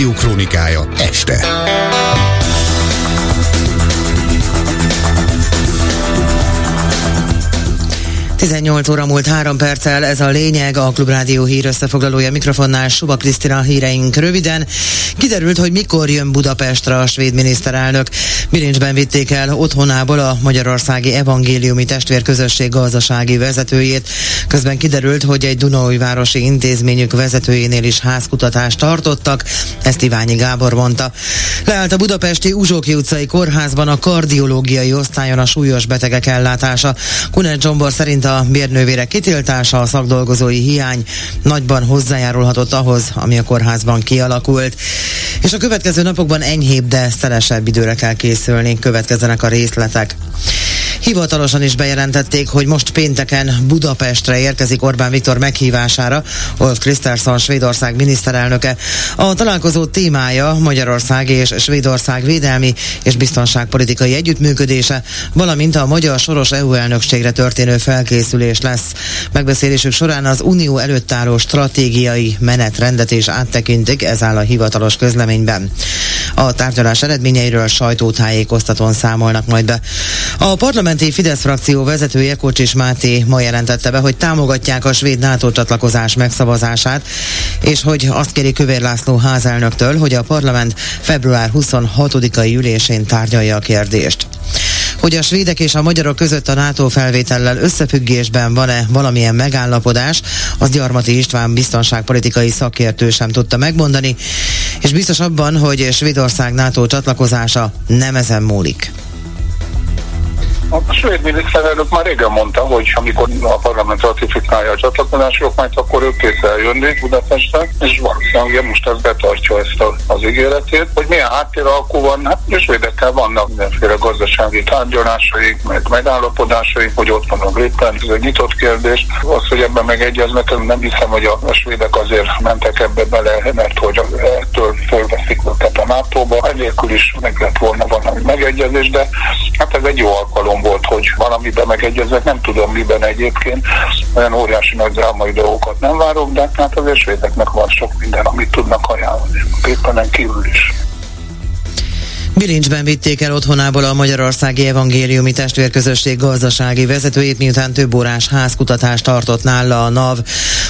Klubrádió krónikája este. 18 óra múlt három perccel, ez a lényeg, a Klubrádió hír összefoglalója mikrofonnál Suba Krisztina híreink röviden. Kiderült, hogy mikor jön Budapestre a svéd miniszterelnök. Bilincsben vitték el otthonából a Magyarországi Evangéliumi Testvérközösség gazdasági vezetőjét. Közben kiderült, hogy egy Dunaúj városi intézményük vezetőjénél is házkutatást tartottak, ezt Iványi Gábor mondta. Leállt a budapesti Uzsóki utcai kórházban a kardiológiai osztályon a súlyos betegek ellátása. Kunen Zsombor szerint a bérnővérek kitiltása, a szakdolgozói hiány nagyban hozzájárulhatott ahhoz, ami a kórházban kialakult. És a következő napokban enyhébb, de szelesebb időre kell készülni, következzenek a részletek. Hivatalosan is bejelentették, hogy most pénteken Budapestre érkezik Orbán Viktor meghívására, Olf Kristersson Svédország miniszterelnöke. A találkozó témája Magyarország és Svédország védelmi és biztonságpolitikai együttműködése, valamint a magyar soros EU elnökségre történő felkészülés lesz. Megbeszélésük során az Unió előtt álló stratégiai menetrendet is áttekintik, ez áll a hivatalos közleményben. A tárgyalás eredményeiről sajtótájékoztatón számolnak majd be. A parlamenti Fidesz frakció vezetője Kocsis Máté ma jelentette be, hogy támogatják a svéd NATO csatlakozás megszavazását, és hogy azt kéri Kövér László házelnöktől, hogy a parlament február 26-ai ülésén tárgyalja a kérdést. Hogy a svédek és a magyarok között a NATO felvétellel összefüggésben van-e valamilyen megállapodás, az Gyarmati István biztonságpolitikai szakértő sem tudta megmondani, és biztos abban, hogy Svédország NATO csatlakozása nem ezen múlik. A svéd miniszterelnök már régen mondta, hogy amikor a parlament ratifikálja a csatlakozási okmányt, akkor ők kész eljönni Budapestre, és valószínűleg most ez betartja ezt a, az ígéretét. Hogy milyen háttéralkú van, hát a svédekkel vannak mindenféle gazdasági tárgyalásaik, meg megállapodásaik, hogy ott van a Gripen, ez egy nyitott kérdés. Az, hogy ebben megegyeznek, nem hiszem, hogy a, a svédek azért mentek ebbe bele, mert hogy ettől fölveszik őket a NATO-ba. Enélkül is meg lett volna valami megegyezés, de hát ez egy jó alkalom volt, hogy valamiben megegyezek, nem tudom miben egyébként, olyan óriási nagy drámai dolgokat nem várok, de hát azért svédeknek van sok minden, amit tudnak ajánlani, éppen kívül is. Bilincsben vitték el otthonából a Magyarországi Evangéliumi Testvérközösség gazdasági vezetőjét, miután több órás házkutatást tartott nála a NAV.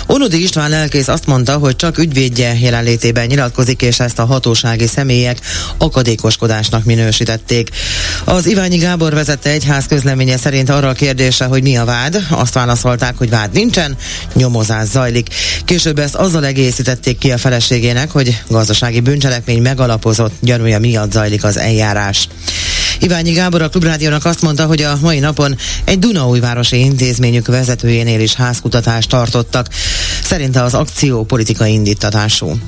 Onodi István lelkész azt mondta, hogy csak ügyvédje jelenlétében nyilatkozik, és ezt a hatósági személyek akadékoskodásnak minősítették. Az Iványi Gábor vezette egyház közleménye szerint arra a kérdése, hogy mi a vád, azt válaszolták, hogy vád nincsen, nyomozás zajlik. Később ezt azzal egészítették ki a feleségének, hogy gazdasági bűncselekmény megalapozott gyanúja miatt zajlik az eljárás. Iványi Gábor a Klubrádiónak azt mondta, hogy a mai napon egy Dunaújvárosi intézményük vezetőjénél is házkutatást tartottak. Szerinte az akció politikai indítatású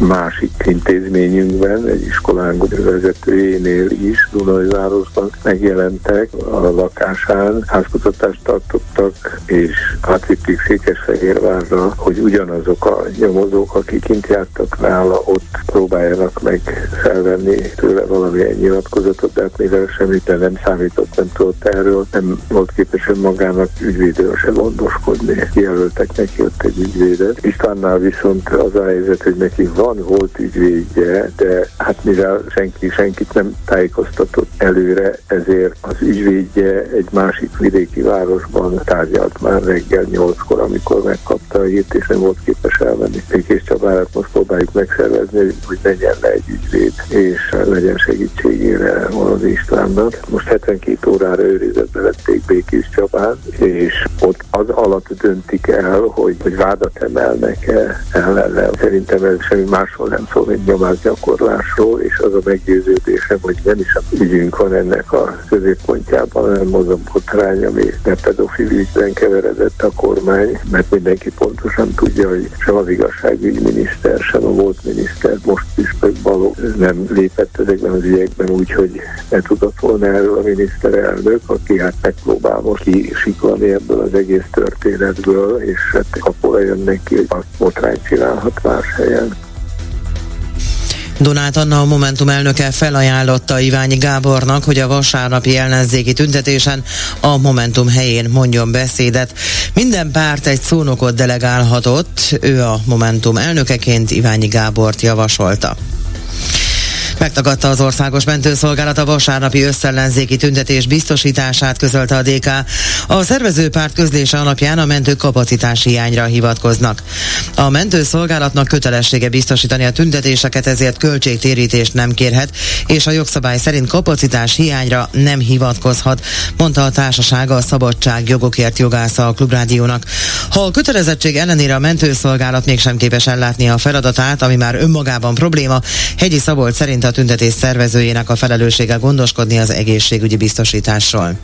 másik intézményünkben, egy iskolánk vezetőjénél is Dunajvárosban megjelentek a lakásán, házkutatást tartottak, és átvitték Székesfehérvárra, hogy ugyanazok a nyomozók, akik kint jártak nála, ott próbáljanak meg felvenni tőle valamilyen nyilatkozatot, de hát mivel semmit nem számított, nem tudott erről, nem volt képes magának ügyvédről se gondoskodni. Kijelöltek neki ott egy ügyvédet. Istvánnál viszont az a helyzet, hogy neki van van, volt ügyvédje, de hát mivel senki senkit nem tájékoztatott előre, ezért az ügyvédje egy másik vidéki városban tárgyalt már reggel nyolckor, amikor megkapta a hírt, és nem volt képes elmenni. Békés Csabárat most próbáljuk megszervezni, hogy menjen le egy ügyvéd, és legyen segítségére az Istvánnak. Most 72 órára őrizetbe vették Békés Csabán, és ott az alatt döntik el, hogy, hogy vádat emelnek-e ellene. Szerintem ez semmi másról nem szól, mint nyomásgyakorlásról, és az a meggyőződésem, hogy nem is a ügyünk van ennek a középpontjában, hanem az a botrány, ami pedofil ügyben keveredett a kormány, mert mindenki pontosan tudja, hogy sem az igazságügyminiszter, sem a volt miniszter, most Püspök Balogh nem lépett ezekben az ügyekben úgy, hogy ne tudott volna erről a miniszterelnök, aki hát megpróbál most kisiklani ebből az egész történetből, és hát kapóra jön neki, hogy azt botrány csinálhat más helyen. Donát Anna a Momentum elnöke felajánlotta Iványi Gábornak, hogy a vasárnapi ellenzéki tüntetésen a Momentum helyén mondjon beszédet. Minden párt egy szónokot delegálhatott, ő a Momentum elnökeként Iványi Gábort javasolta. Megtagadta az országos mentőszolgálat a vasárnapi összellenzéki tüntetés biztosítását, közölte a DK. A szervezőpárt közlése alapján a mentő kapacitás hiányra hivatkoznak. A mentőszolgálatnak kötelessége biztosítani a tüntetéseket, ezért költségtérítést nem kérhet, és a jogszabály szerint kapacitás hiányra nem hivatkozhat, mondta a társasága a Szabadság jogokért jogásza a Klubrádiónak. Ha a kötelezettség ellenére a mentőszolgálat mégsem képes ellátni a feladatát, ami már önmagában probléma, Hegyi Szabolt szerint a tüntetés szervezőjének a felelőssége gondoskodni az egészségügyi biztosításról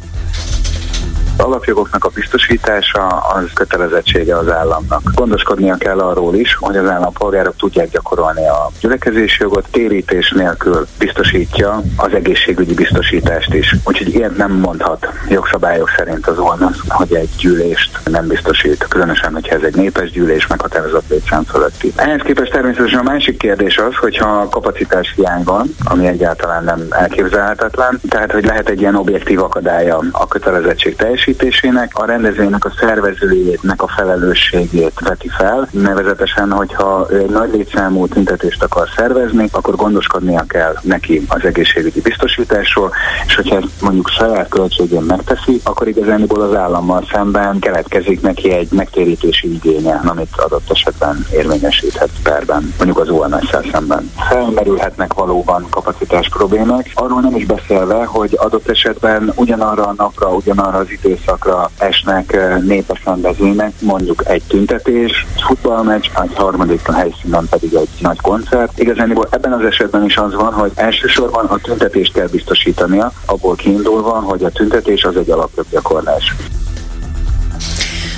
alapjogoknak a biztosítása az kötelezettsége az államnak. Gondoskodnia kell arról is, hogy az állampolgárok tudják gyakorolni a gyülekezési jogot, térítés nélkül biztosítja az egészségügyi biztosítást is. Úgyhogy ilyet nem mondhat jogszabályok szerint az ONASZ, hogy egy gyűlést nem biztosít, különösen, hogyha ez egy népes gyűlés meghatározott létszám fölötti. Ehhez képest természetesen a másik kérdés az, hogyha kapacitás hiány van, ami egyáltalán nem elképzelhetetlen, tehát hogy lehet egy ilyen objektív akadálya a kötelezettség teljes teljesítésének, a rendezvénynek a szervezőjének a felelősségét veti fel, nevezetesen, hogyha nagy létszámú tüntetést akar szervezni, akkor gondoskodnia kell neki az egészségügyi biztosításról, és hogyha ezt mondjuk saját költségén megteszi, akkor igazániból az állammal szemben keletkezik neki egy megtérítési igénye, amit adott esetben érvényesíthet perben, mondjuk az OMS szemben. Felmerülhetnek valóban kapacitás problémák, arról nem is beszélve, hogy adott esetben ugyanarra a napra, ugyanarra az idő időszakra esnek eh, népes rendezvények, mondjuk egy tüntetés, futballmeccs, egy harmadik a helyszínen pedig egy nagy koncert. Igazán ebben az esetben is az van, hogy elsősorban a tüntetést kell biztosítania, abból kiindulva, hogy a tüntetés az egy alapjoggyakorlás.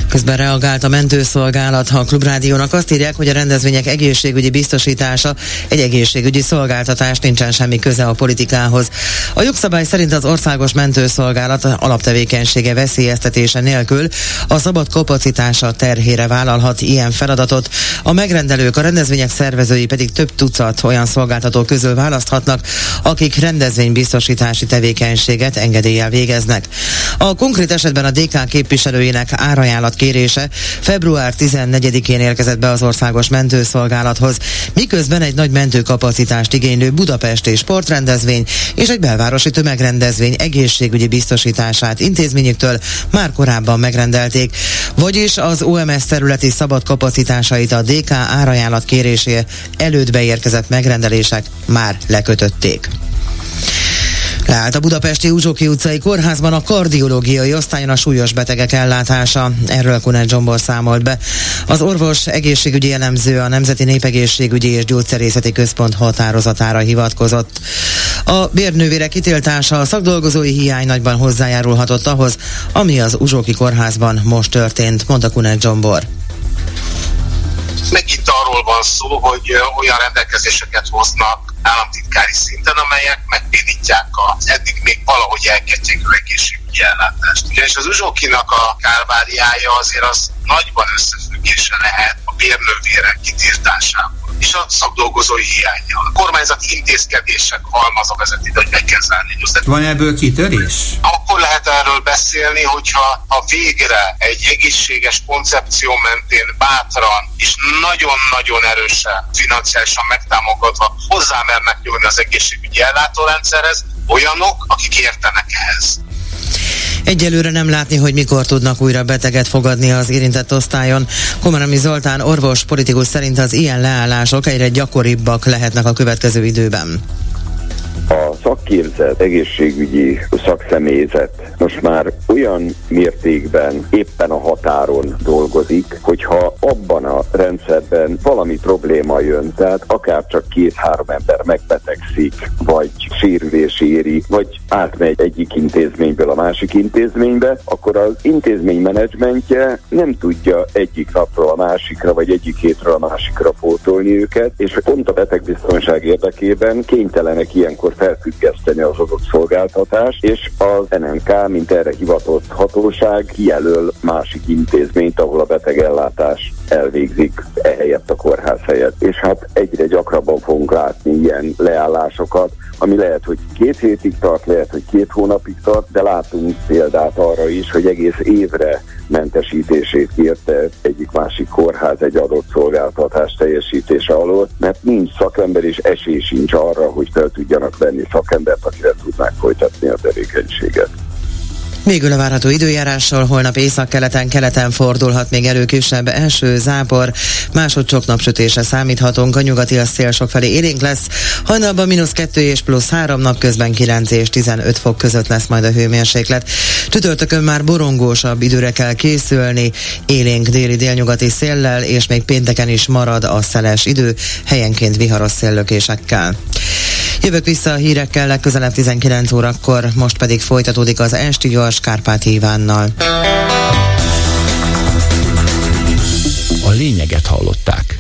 Közben reagált a mentőszolgálat, ha a Klubrádiónak azt írják, hogy a rendezvények egészségügyi biztosítása egy egészségügyi szolgáltatás, nincsen semmi köze a politikához. A jogszabály szerint az országos mentőszolgálat alaptevékenysége veszélyeztetése nélkül a szabad kapacitása terhére vállalhat ilyen feladatot. A megrendelők, a rendezvények szervezői pedig több tucat olyan szolgáltató közül választhatnak, akik rendezvénybiztosítási tevékenységet engedéllyel végeznek. A konkrét esetben a DK képviselőinek árajánlat kérése február 14-én érkezett be az országos mentőszolgálathoz, miközben egy nagy mentőkapacitást igénylő Budapesti sportrendezvény és egy belvárosi tömegrendezvény egészségügyi biztosítását intézményüktől már korábban megrendelték, vagyis az OMS területi szabad kapacitásait a DK árajánlat kérésé előtt beérkezett megrendelések már lekötötték. Leállt a budapesti Uzsoki utcai kórházban a kardiológiai osztályon a súlyos betegek ellátása. Erről Kunel Zsombor számolt be. Az orvos egészségügyi elemző a Nemzeti Népegészségügyi és Gyógyszerészeti Központ határozatára hivatkozott. A bérnővére kitiltása a szakdolgozói hiány nagyban hozzájárulhatott ahhoz, ami az Uzsoki kórházban most történt, mondta Kunel Zsombor megint arról van szó, hogy olyan rendelkezéseket hoznak államtitkári szinten, amelyek megpénítják az eddig még valahogy elketyegő egészségügyi ellátást. Ugyanis az uzsókinak a kárváriája azért az nagyban összefüggése lehet a bérnővérek kitiltásával és a szakdolgozói hiányjal. A kormányzati intézkedések halmaza vezeti, hogy meg kell zárni Van ebből kitörés? Akkor lehet erről beszélni, hogyha a végre egy egészséges koncepció mentén bátran és nagyon-nagyon erősen financiálisan megtámogatva hozzámernek jönni az egészségügyi ellátórendszerhez, olyanok, akik értenek ehhez. Egyelőre nem látni, hogy mikor tudnak újra beteget fogadni az érintett osztályon. Komarami Zoltán orvos politikus szerint az ilyen leállások egyre gyakoribbak lehetnek a következő időben a szakképzett egészségügyi szakszemélyzet most már olyan mértékben éppen a határon dolgozik, hogyha abban a rendszerben valami probléma jön, tehát akár csak két-három ember megbetegszik, vagy sérülés éri, vagy átmegy egyik intézményből a másik intézménybe, akkor az intézmény menedzsmentje nem tudja egyik napról a másikra, vagy egyik hétről a másikra pótolni őket, és pont a betegbiztonság érdekében kénytelenek ilyenkor felfüggeszteni az adott szolgáltatást, és az NMK, mint erre hivatott hatóság, kijelöl másik intézményt, ahol a betegellátás elvégzik ehelyett a kórház helyett. És hát fogunk látni ilyen leállásokat, ami lehet, hogy két hétig tart, lehet, hogy két hónapig tart, de látunk példát arra is, hogy egész évre mentesítését kérte egyik másik kórház egy adott szolgáltatás teljesítése alól, mert nincs szakember és esély sincs arra, hogy fel tudjanak venni szakembert, akire tudnák folytatni a tevékenységet. Végül a várható időjárással holnap észak-keleten, keleten fordulhat még elő kisebb első zápor, másodszok napsütése számíthatunk, a nyugati a szél felé élénk lesz, hajnalban mínusz 2 és plusz 3 nap közben 9 és 15 fok között lesz majd a hőmérséklet. Csütörtökön már borongósabb időre kell készülni, élénk déli délnyugati széllel, és még pénteken is marad a szeles idő, helyenként viharos széllökésekkel. Jövök vissza a hírekkel legközelebb 19 órakor, most pedig folytatódik az Esti Gyors Kárpát Ivánnal. A lényeget hallották.